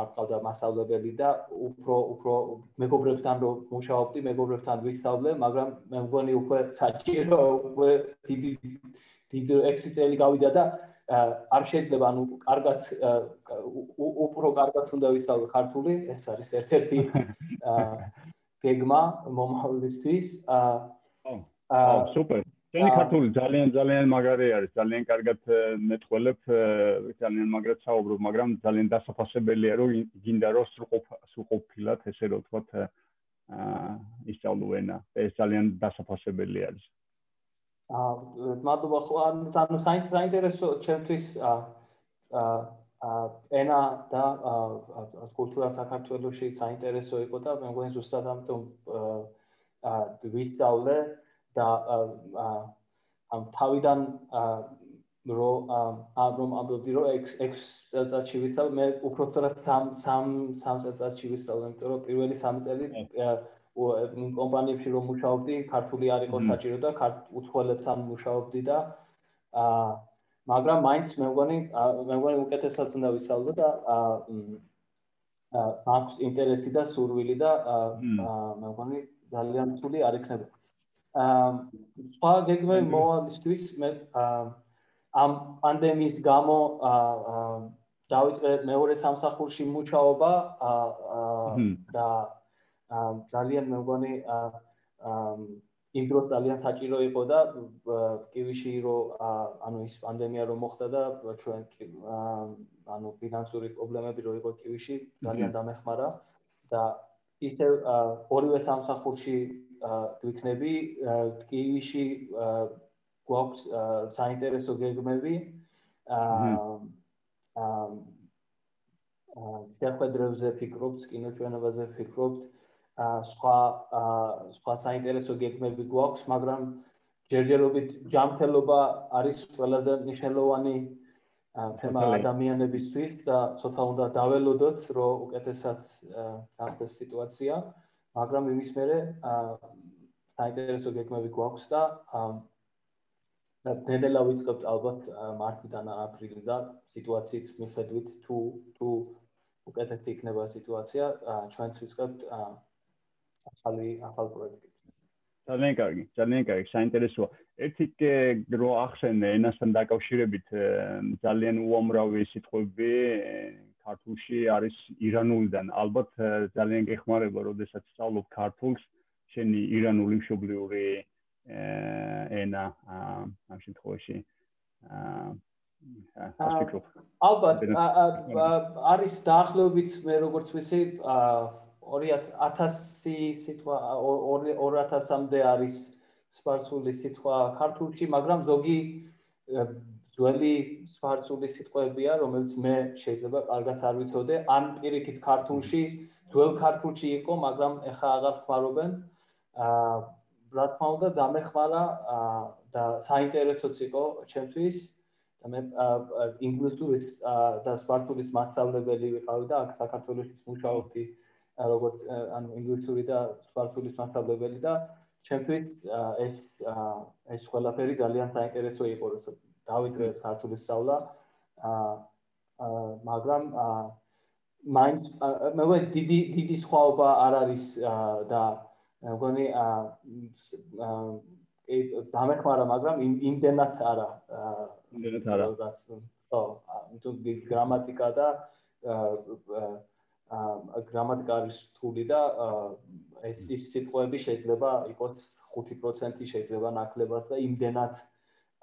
არ ყავდა მასშტაბებელი და უფრო უფრო მეგობრებთან რომ მუშაობდი, მეგობრებთან ვისწავლე, მაგრამ მე მგონი უკვე საჭირო უკვე დიდი დიდი ექსიტელი გავიდა და არ შეიძლება ანუ კარგად უფრო კარგად უნდა ვისწავლო ქართული, ეს არის ერთ-ერთი გეგმა მომავლისთვის. აა სუპერ. შენი ქართული ძალიან ძალიან მაგარი არის, ძალიან კარგად მეტყველებ, ძალიან მაგრად საუბრობ, მაგრამ ძალიან დასაფასებელია, რომ გინდა რომ სრულყოფ სრულყოფილად ესე რომ ვთქვათ აა ისწავლო ენა. ეს ძალიან დასაფასებელი არის. აა მადლობა ხო ანუ საინტერესო ჩემთვის აა აა ენა და აა კულტურა საქართველოსში საინტერესო იყო და მე მგონი ზუსტად ამიტომ აა ვისწავლე და ამ თავიდან რო ამ რომ ამბობდი რომ ექს ექს წელიწადში ვისწავლე მე უფრო სწორად სამ სამ სამ წელიწადში ვისწავლე იმიტომ რომ პირველი სამ წელი კომპანიებში რომ მუშაობდი ქართული არ იყო საჭირო და უცხოელებთან მუშაობდი და აა მაგრამ მაინც მე მგონი მე მგონი უკეთესად უნდა ვისწავლო და აა აქვს ინტერესი და სურვილი და მე მგონი ძალიან თული არ იქნება სხვა გეგმები მოვალისთვის მე ამ პანდემიის გამო დავიწყე მეორე სამსახურში მუშაობა და ძალიან მე მგონი იმ დროს ძალიან საჭირო იყო და კივიში რო ანუ ის პანდემია რო მოხდა და ჩვენ ანუ ფინანსური პრობლემები რო იყო კივიში ძალიან დამეხმარა და ისე ორივე სამსახურში ვიქნები კივიში გვაქვს საინტერესო გეგმები. აა აა შეხვედრებზე ფიქრობთ, კინოჩვენებაზე ფიქრობთ, აა სხვა აა სხვა საინტერესო გეგმები გვაქვს, მაგრამ ჯერჯერობით ჯანმრთელობა არის ყველაზე მნიშვნელოვანი თემა ადამიანებისთვის და ცოტა უნდა დაველოდოთ, რომ უკეთესად გახდეს სიტუაცია. აა მაგრამ იმის მერე საინტერესო გეგმები გვაქვს და და დედელა ვიწყებთ ალბათ მარტიდან აპრილიდან სიტუაციით მიხედვით თუ თუ უკეთესი იქნება სიტუაცია ჩვენც ვიწყებთ ახალი ახალ პროექტებს ძალიან კარგი, ძალიან კარგი, საინტერესოა. ერთი რო ახსენე ენასთან დაკავშირებით ძალიან უამრავი სიტყვები ქართულში არის ირანულიდან. ალბათ ძალიან გეხმარება, როდესაც სწავლობ ქართულს, შენი ირანული მშობლიური ენა ამ შემთხვევაში. აა ალბათ არის დაახლოებით მე როგორც ვიცი 2000 სიტყვა 2000-მდე არის სპარსული სიტყვა ქართულში, მაგრამ ზოგი ძველი სპარსული სიტყვებია, რომელიც მე შეიძლება კარგად არ ვიცოდე, ან პირიქით ქართულში, ძველ ქართულში იყო, მაგრამ ეხა აღარ ხმარობენ. აა რა თქმა უნდა, დამეხმარა და საინტერესოც იყო ჩემთვის. და მე ინგლისურის და სპარსულის მასწავლებელი ვიყავი და აქ საქართველოში მუშაობდი როგორც ანუ ინგლისური და სპარსულის მასწავლებელი და ჩემთვის ეს ეს ყველაფერი ძალიან საინტერესო იყო, როცა დავიწყე ქართული სწავლა. აა მაგრამ აა მაინც მე ვე დიდი დიდი სხვაობა არ არის და მე მგონი აა დამეხმარა მაგრამ იმდენად არა იმდენად არა ხო თუ გრამატიკა და აა გრამატიკა არის რთული და ეს ის სიტყვები შეიძლება იყოს 5% შეიძლება ნაკლებად და იმდენად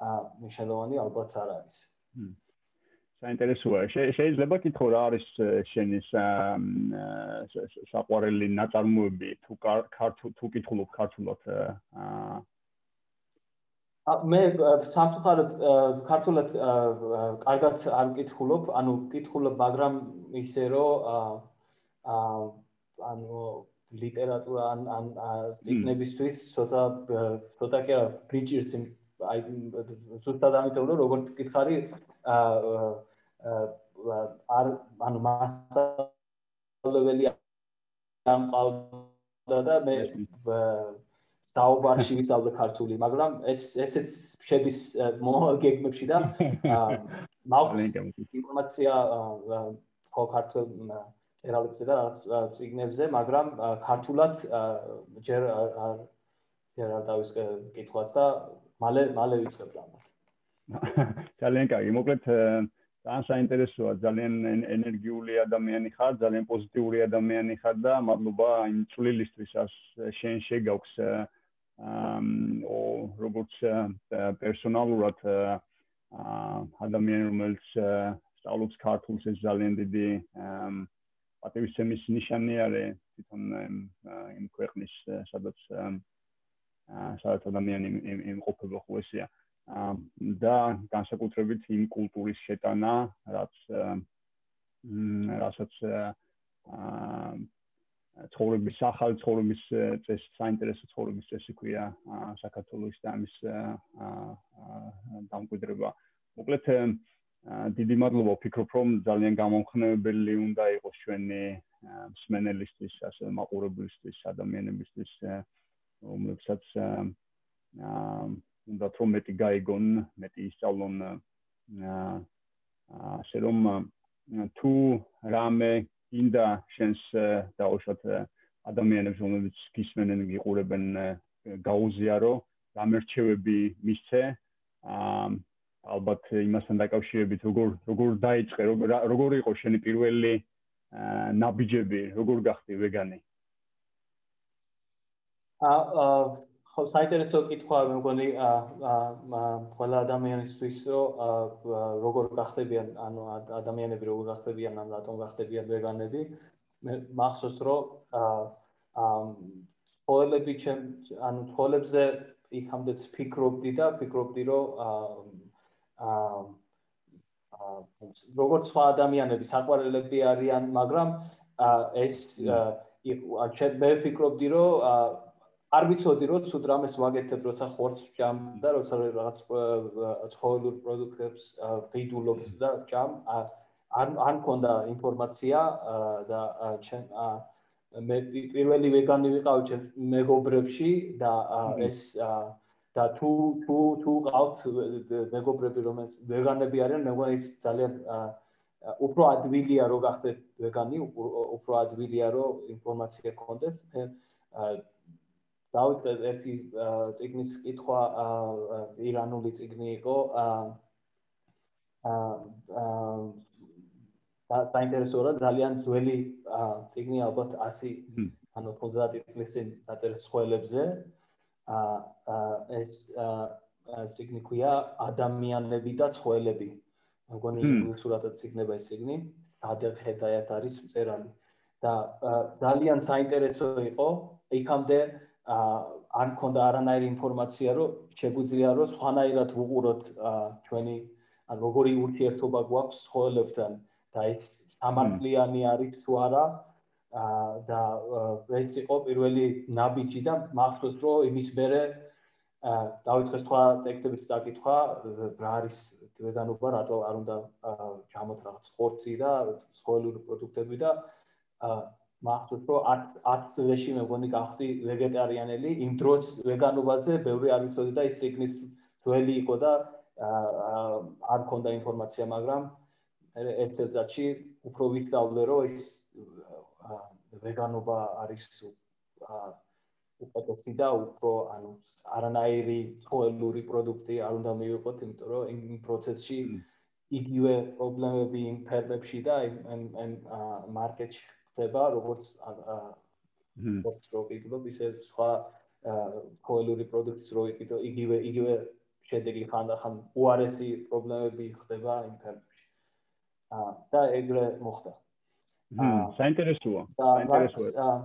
აა მნიშვნელოვანი ალბათ არ არის. საინტერესოა. შეიძლება კითხო რა არის შენი საყვარელი ნაწარმოები თუ ქართულ თუ კითხულობ ქართულად აა მე სამწუხაროდ ქართულად კარგად არ მკითხულობ, ანუ მკითხულობ, მაგრამ ისე რომ აა ანუ ლიტერატურა ან ან სტიქნებისთვის ცოტა ცოტა კი არა ბიჭირს აი ზუსტად ამიტომ რომ როგორც კითხარი აა არ ანუ მასწავლებელი ამ ყავდა და მე საუბარში ვისწავლე ქართული, მაგრამ ეს ესეც შედის მომავალ გეგმებში და მაქვს ინფორმაცია ხო ქართულ ერალებსა და ციგნებზე, მაგრამ ქართულად ჯერ არ ჯერ არ დავისკე კითხვას და მალე მალე ვიწყებ ამათ. ძალიან კარგი, მოკლედ ძალიან საინტერესოა, ძალიან ენერგიული ადამიანი ხარ, ძალიან პოზიტიური ადამიანი ხარ და მადლობა იმ წვლილისთვის, შენ შეგაქვს აა ო როგორც პერსონალურად ადამიანი რომელიც სწავლობს ქართულს ეს ძალიან დიდი პატივისცემის ნიშანი არის თვითონ იმ ქვეყნის სადაც სადაც ადამიანი იმყოფება ხო ესეა და განსაკუთრებით იმ კულტურის შეტანა რაც რასაც აა ცხოვრების ახალი ცხოვრების წესი, საინტერესო ცხოვრების წესი ქვია საქართველოს და ამის დამკვიდრება. მოკლედ დიდი მადლობა ვფიქრობ რომ ძალიან გამომხნევებელი უნდა იყოს ჩვენი მსმენელისთვის, ასე მაყურებლისთვის, ადამიანებისთვის, რომლებსაც აა უნდა რომ მეტი გაიგონ, მეტი ისწავლონ აა ასე რომ თუ რამე ინდა შენს დაუშვათ ადამიანებს რომლებიც გისმენენ გიყურებენ გაუზიარო გამერჩევები მისცე აა ალბათ იმასთან დაკავშირებით როგორ როგორ დაიწყე როგორ იყო შენი პირველი ნაბიჯები როგორ გახდი ვეგანი? აა ხო საინტერესო კითხვაა მე მგონი ყველა ადამიანისთვის რომ როგორ გახდებიან ანუ ადამიანები როგორ გახდებიან ან რატომ გახდებიან ვეგანები მე მახსოვს რომ აა ხოლები ჩემ ანუ ხოლებზე იქამდე ფიქრობდი და ფიქრობდი რომ აა როგორც სხვა ადამიანები საყვარელები არიან მაგრამ ეს იყო ჩემ მე ფიქრობდი რომ არ ვიცოდი რომ თუ დრამეს ვაგეთებ როცა ხორცს ჭამ და როცა რაღაც ცხოველურ პროდუქტებს ვიდულობ და ჭამ არ არ მქონდა ინფორმაცია და ჩემ მე პირველი ვეგანი ვიყავ ჩემ მეგობრებში და ეს და თუ თუ თუ ყავთ მეგობრები რომელს ვეგანები არიან მე მგონი ეს ძალიან უფრო ადვილია რომ გახდეთ ვეგანი უფრო ადვილია რომ ინფორმაცია გქონდეს მე დავიწყე ერთი ციგნის კითხვა ირანული ციგნი იყო აა საინტერესო რა ძალიან ძველი ციგნი ალბათ 100 ანუ 90 წლის წინ დაწერილ სხოლებზე აა ეს ციგნი ქვია ადამიანები და ცხოველები მგონი ინგლისურად ციგნება ეს ციგნი ადერ ჰედაიათ არის მწერალი. და ძალიან საინტერესო იყო იქამდე არ მქონდა არანაირი ინფორმაცია, რომ შეგვიძლია რომ სხვანაირად ვუყუროთ ჩვენი ან როგორი ურთიერთობა გვაქვს ხოლებთან და ეს სამართლიანი არის თუ არა და ეს იყო პირველი ნაბიჯი და მახსოვს რომ იმის მერე დავიწყე სხვა ტექსტების დაკითხვა რა არის ვეგანობა რატო არ უნდა ჩამოთ რაღაც ხორცი და ცხოველური პროდუქტები და მახსოვს რომ 10 10 წელში მე მგონი გახდი ვეგეტარიანელი იმ დროს ვეგანობაზე ბევრი არ ვიცოდი და ის სიგნით ძველი იყო და არ მქონდა ინფორმაცია მაგრამ ერთ წელიწადში უფრო ვიცდავლე რომ ის ვეგანობა არის უპატესი და უფრო ანუ არანაირი ცხოველური პროდუქტი არ უნდა მივიყოთ იმიტომ რომ იმ პროცესში იგივე პრობლემები იმ ფერმებში და იმ იმ მარკეტში ხდება როგორც როგორც როკიდლობ ისე სხვა კოელური პროდუქტის როკიდო იგივე იგივე შედეგი ხან და ხან უარესი პრობლემები ხდება იმ ფერმებში და ეგრე მოხდა. აა საინტერესოა. საინტერესოა.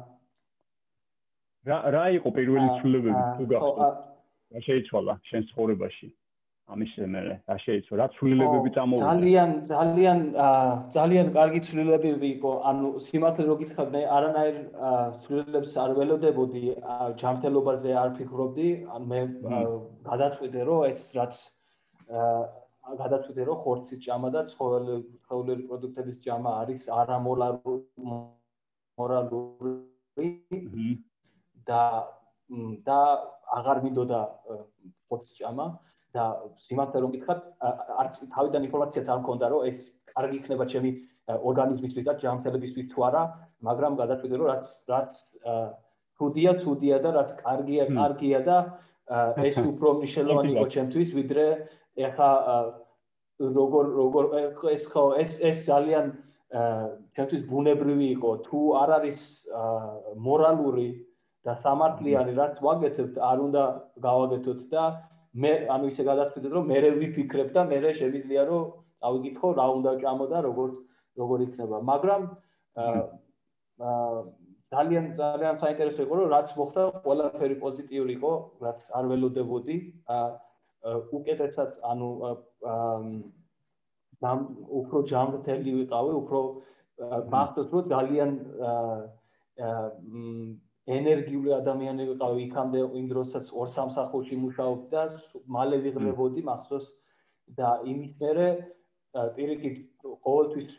რა რა იყო პირველი ცვლილებები თუ გახსოვთ? რა შეიცვალა შენ ცხოვრებაში? ამის მერე რა შეიცვალა? რა ცვლილებები წამოვიდა? ძალიან ძალიან ძალიან კარგი ცვლილებები იყო. ანუ სიმართლე რო გითხრათ, მე არანაირ ცვლილებებს არ ველოდებოდი, ჯანმრთელობაზე არ ფიქრობდი. ან მე გადაწყვიტე რომ ეს რაც გადაწყვიტე რომ ხორცის ჭამა და ცხოველური პროდუქტების ჭამა არის არამორალური და და აღარ მინდოდა ხორცის ჭამა და სიმართლე რომ გითხრათ არც თავიდან ინფორმაციაც არ მქონდა რომ ეს კარგი იქნება ჩემი ორგანიზმისთვის და ჯანმრთელებისთვის თუ არა მაგრამ გადაწყვიტე რომ რაც რაც თუდია თუდია და რაც კარგია კარგია და ეს უფრო მნიშვნელოვანი იყო ჩემთვის ვიდრე ეხა როგორ როგორ ეს ხო ეს ეს ძალიან ჩემთვის ბუნებრივი იყო. თუ არ არის მორალური და სამართლიანი რაც ვაგეთებთ არ უნდა გავაგეთოთ და მე ანუ ისე გადაწყვეტეთ რომ მე ვიფიქრებ და მე შემიძლია რომ ავიკითხო რა უნდა ჭამო და როგორ როგორ იქნება. მაგრამ ძალიან ძალიან საინტერესო იყო რომ რაც მოხდა ყველაფერი პოზიტიური იყო რაც არ ველოდებოდი. აა უკეთესად ანუ ამ უფრო ჯანმრთელი ვიყავი, უფრო მახსოვს რომ ძალიან ენერგიული ადამიანი ვიყავი იქამდე იმ დროსაც ორ სამსახურში მუშაობდი და მალე ვიღებოდი მახსოვს და იმის მერე პირიქით ყოველთვის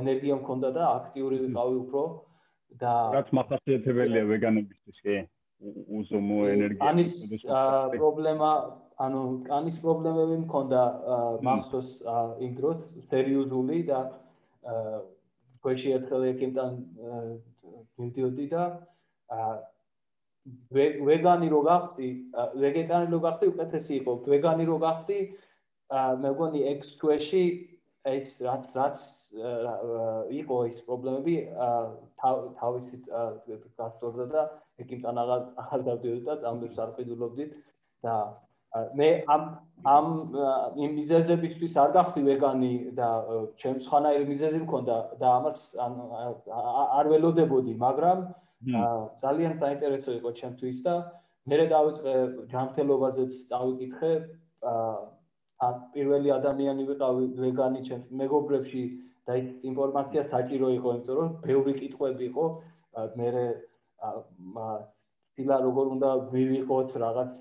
ენერგია მქონდა და აქტიური ვიყავი უფრო და რაც მახასიათებელია ვეგანებისთვის კი უზომო ენერგია ანის პრობლემა ანუ კანის პრობლემები მქონდა მახსოვს იმ დროს სერიოზული და ქვეში ერთხელ ეკიმთან მივდიოდი და ვეგანი რო გახდი ვეგეტარი რო გახდი უკეთესი იყო. ვეგანი რო გახდი მე მგონი ექს თუეში ეს რაც რაც იყო ეს პრობლემები თავისით გასწორდა და ეკიმთან აღარ აღარ დავდიოდი და ამ დროს არ ყიდულობდით და მე ამ ამ იმ მიზეზებისთვის არ გახდი ვეგანი და ჩემ სხვანაირი მიზეზი მქონდა და ამას არ ველოდებოდი, მაგრამ ძალიან საინტერესო იყო ჩემთვის და მე დავიწყე ჯანმრთელობაზეც დავიკითხე ა პირველი ადამიანი ვიყავი ვეგანი ჩემ მეგობრებში და ინფორმაცია საჭირო იყო, იმიტომ რომ ბევრი კითხვები იყო. მე დილა როგორ უნდა მივიყოთ რაღაც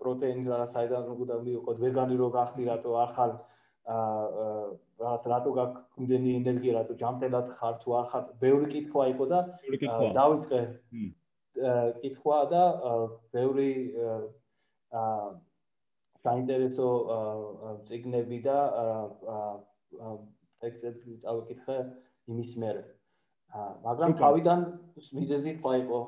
პროტეინს რაღაც საიდან უნდა მივიყოთ ვეგანი რო გახდი რატო არ ხარ რაღაც რატო გაქნდენი ენერგია რატო ჯანმრთელად ხარ თუ არ ხარ ბევრი კითხვა იყო და დავიწყე. კითხვა და ბევრი აა საინტერესო ციგნები და ტექსტები წავიკითხე იმის მერე. მაგრამ თავიდან მიზეზი ყვა იყო.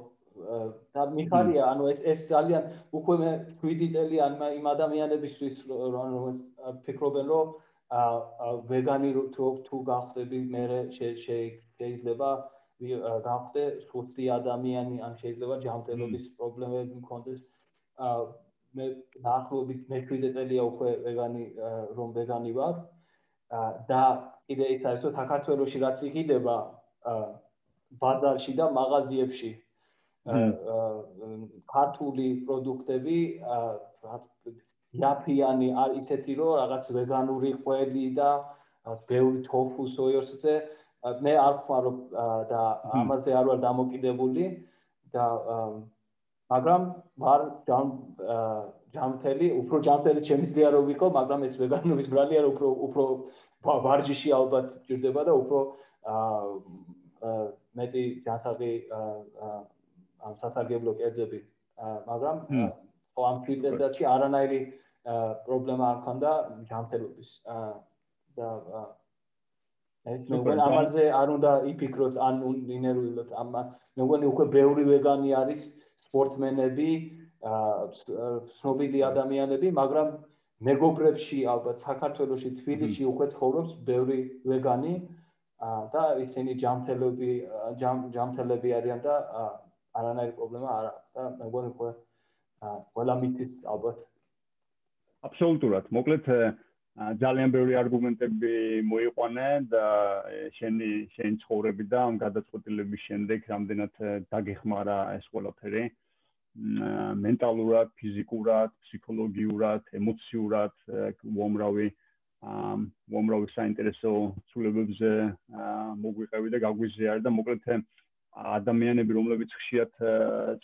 და მიხარია ანუ ეს ეს ძალიან უკვე მე ხვიდი წელი ან იმ ადამიანებისთვის რომ ფიქრობენ რომ ვეგანი თუ თუ გახდები მე შეიძლება გახდე სუსტი ადამიანი ან შეიძლება ჯანმრთელობის პრობლემები მქონდეს. ა მე ნახობთ მე ხვიდი წელია უკვე ვეგანი რომ ვეგანი ვარ. და კიდე ის არის რომ საქართველოსში რაც იყიდება ბაზარში და მაღაზიებში ქართული პროდუქტები იაფიანი არ ისეთი რომ რაღაც ვეგანური ყველი და ბევრი თოფუ სოიოსზე მე არ ხმარო და ამაზე არ ვარ დამოკიდებული და მაგრამ ვარ ჯამთელი უფრო ჯამთელი შემიძლია რომ ვიყო მაგრამ ეს ვეგანობის ბრალია რომ უფრო უფრო ვარჯიში ალბათ ჭირდება და უფრო მეტი ჯანსაღი ამ სათარგებლო კერძები. მაგრამ ხო ამ კრიტერიუმში არანაირი პრობლემა არ ქონდა ჯანმრთელობის. და ეს მეგონი ამაზე არ უნდა იფიქროთ ან ინერვიულოთ ამ მეგონი უკვე ბევრი ვეგანი არის სპორტმენები ცნობილი ადამიანები მაგრამ მეგობრებში ალბათ საქართველოსში თბილისში უკვე ცხოვრობს ბევრი ვეგანი და ისინი ჯანმრთელები ჯანმრთელები არიან და არანაირი პრობლემა არ აქვს და მე მგონი ყველა ყველა მითის ალბათ. აბსოლუტურად. მოკლედ ძალიან ბევრი არგუმენტები მოიყვანე და შენი შენი ცხოვრები და ამ გადაწყვეტილების შემდეგ რამდენად დაგეხმარა ეს ყველაფერი. მენტალურად, ფიზიკურად, ფსიქოლოგიურად, ემოციურად უამრავი უამრავი საინტერესო ცვლილებებზე მოგვიყევი და გაგვიზიარი და მოკლედ ადამიანები რომლებიც ხშირად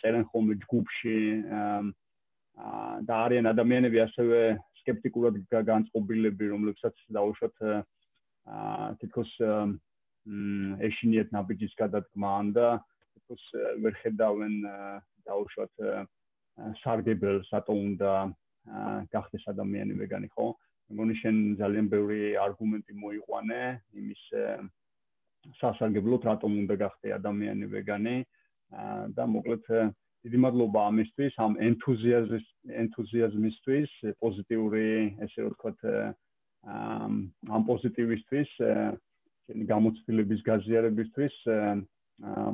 წერენ ხოლმე ჯგუფში და არიან ადამიანები ასევე скептикурат განწყობილები, რომლებსაც დაუშვათ აა თითქოს ეშინიეთ ნაბიჯის გადადგმან და თითქოს ვერ ხედავენ დაუშვათ სარგებელ სატო უნდა გახდეს ადამიანი ვეგანი ხო? მეგონი შენ ძალიან ბევრი არგუმენტი მოიყვანე იმის სასარგებლოდ რატომ უნდა გახდე ადამიანი ვეგანი და მოკლედ დიდი მადლობა ამისთვის, ამ ენთუზიაზმის ენთუზიაზმისთვის, პოზიტიური, ესე რომ ვთქვათ, ამ პოზიტივისტვის, შენი გამოცდილების გაზიარებისთვის,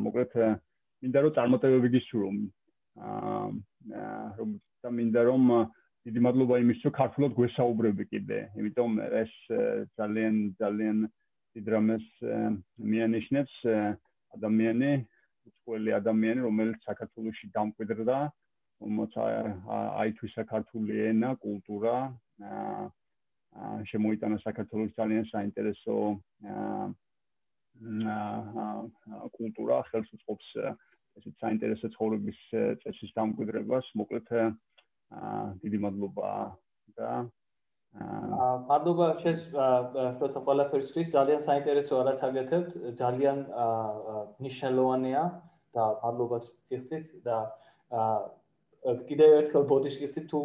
მოკლედ მინდა რომ წარმატებები გისურვო. აა რომ და მინდა რომ დიდი მადლობა იმისთვის, რომ ქართულად გვესაუბრები კიდე. იმიტომ ეს ძალიან ძალიან დიდ რამეს მიანიშნებს ადამიანი უცხოელი ადამიანი, რომელიც საქართველოსში დამკვიდრდა, მოცა აითვი საქართველოს ენა, კულტურა, შემოიტანა საქართველოს ძალიან საინტერესო კულტურა, ხელს უწყობს ესეთ საინტერესო ცხოვრების წესის დამკვიდრებას. მოკლედ დიდი მადლობა და მადლობა შეს ფროტო ყველაფერსთვის ძალიან საინტერესოა რაც აგეთებთ. ძალიან ნიშნულოვანია და მადლობას გიხდით და აა კიდევ ერთხელ ბოდიშ გიხდით თუ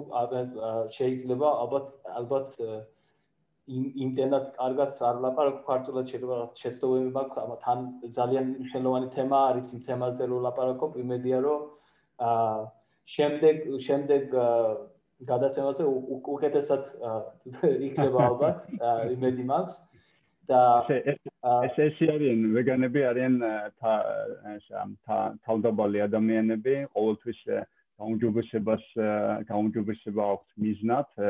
შეიძლება ალბათ ალბათ იმ იმდენად კარგად არ ლაპარაკო ქართულად შეიძლება შეცდომები მაქვს თან ძალიან მნიშვნელოვანი თემა არის იმ თემაზე რომ ლაპარაკობ იმედია რომ აა შემდეგ შემდეგ გადაცემაზე უკეთესად იქნება ალბათ იმედი მაქვს. და ეს ესე არიან ვეგანები არიან თავდაბალი ადამიანები ყოველთვის გაუნჯობესებას გაუნჯობესება აქვს მიზნად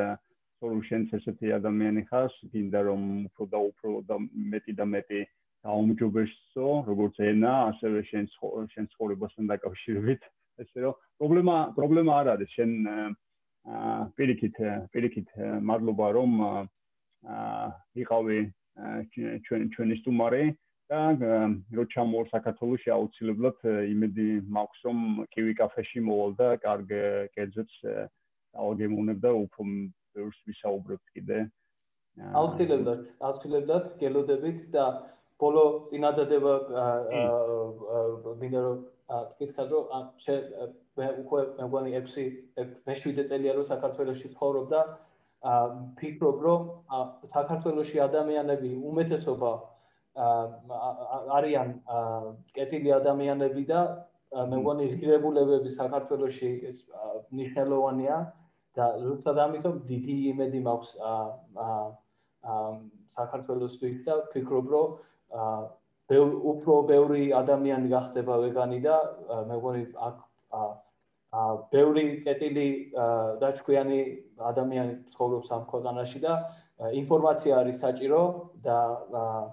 რომ შენც ესეთი ადამიანი ხარ გინდა რომ უფრო და უფრო და მეტი და მეტი გაუმჯობესო როგორც ენა ასევე შენ შენ ცხოვრებასთან დაკავშირებით. ესე რომ პრობლემა პრობლემა არ არის შენ პირიქით პირიქით მადლობა რომ იყავი ჩვენ ჩვენი სტუმარი და რო ჩამოვარ საქართველოში აუცილებლად იმედი მაქვს რომ კივი კაფეში მოვალ და კარგ კერძებს დავაგემოვნებ და უფრო ბევრს ვისაუბრებ კიდე. აუცილებლად აუცილებლად. გელოდებით და ბოლო წინადადება მინდა რომ თქვით რომ მე უკვე მეგონი 6 მე-7 წელია რომ საქართველოში ცხოვრობ და ფიქრობ რომ საქართველოში ადამიანები უმეტესობა არიან კეთილი ადამიანები და მეგონი ღირებულებები საქართველოში ეს ნიშნულოვანია და ზუსტად ამიტომ დიდი იმედი მაქვს საქართველოსთვის და ფიქრობ რომ ბევრი უფრო ბევრი ადამიანი გახდება ვეგანი და მეგონი აქ ა ბევრი კეთილი და თქვენი ადამიანი ცხოვრობს ამ ქვეყანაში და ინფორმაცია არის საჭირო და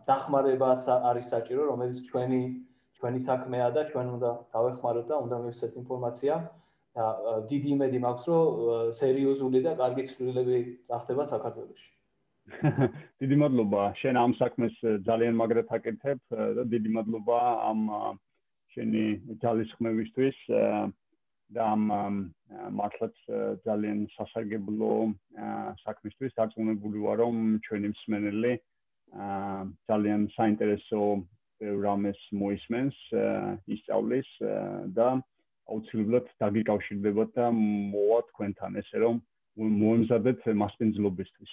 დახმარება არის საჭირო რომელიც ჩვენი ჩვენი საქმეა და ჩვენ უნდა დავეხმაროთ და უნდა მივცეთ ინფორმაცია. და დიდი იმედი მაქვს რომ სერიოზული და კარგი ცვლილები გახდება საქართველოში. დიდი მადლობა. შენ ამ საქმეს ძალიან მაგრად აკეთებ და დიდი მადლობა ამ შენი ძალისხმევისთვის და ამ მართლაც ძალიან სასარგებლო საქმისთვის დარწმუნებული ვარ რომ ჩვენი მსმენელი ძალიან საინტერესო რამეს მოისმენს ისწავლის და აუცილებლად დაგიკავშირდებათ და მოვა თქვენთან ესე რომ მომზადეთ მასპინძლობისთვის.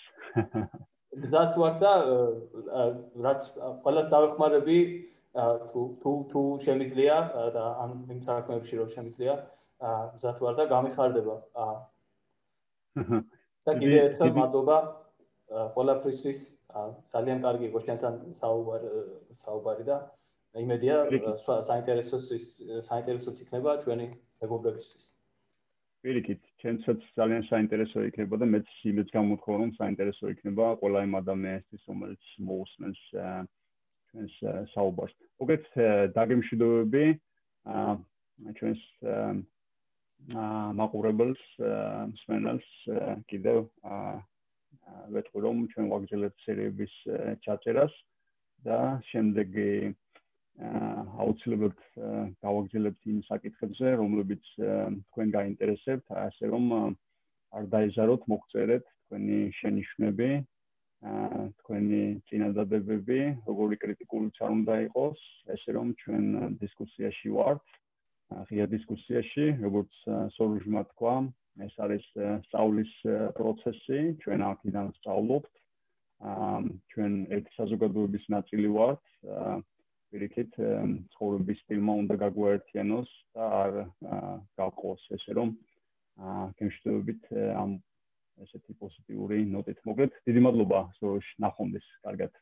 რაც ვარ და რაც ყველას დავეხმარები თუ თუ თუ შემიძლია და ამ იმ საქმეებში რომ შემიძლია მზად ვარ და გამიხარდება. და კიდე ერთხელ მადლობა ყველაფრისთვის. ძალიან კარგი იყო შენთან საუბარი საუბარი და იმედია საინტერესო საინტერესოც იქნება ჩვენი მეგობრებისთვის. პირიქით, ჩემცაც ძალიან საინტერესო იქნება და მეც იმეც გამოთქვა რომ საინტერესო იქნება ყველა იმ ადამიანისთვის რომელიც მოусმენს ჩვენს საუბარს. მოგეთ დაგემშვიდობები ჩვენს მაყურებელს მსმენელს კიდევ ვეთქვი რომ ჩვენ ვაგრძელებთ სერიების ჩაწერას და შემდეგი აუცილებლად გავაგრძელებთ იმ საკითხებზე, რომლებიც თქვენ გაინტერესებთ, ასე რომ არ დაიზაროთ, მოგწერეთ თქვენი შენიშვნები, თქვენი წინადადებები, როგორი კრიტიკულიც არ უნდა იყოს, ესე რომ ჩვენ დისკუსიაში ვართ. ღია დისკუსიაში, როგორც სოლუჟმა თქვა, ეს არის სწავლის პროცესი, ჩვენ აქედან სწავლობთ. აა ჩვენ ერთ საზოგადოების ნაწილი ვართ. პირიქით ცხოვრების სტილმა უნდა გაგვაერთიანოს და არ გავყოს ესე რომ გემშვიდობით ამ ესეთი პოზიტიური ნოტით მოგეთ. დიდი მადლობა, სულ ნახვამდის. კარგად.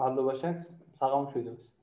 მადლობა შენ. საღამო მშვიდობას.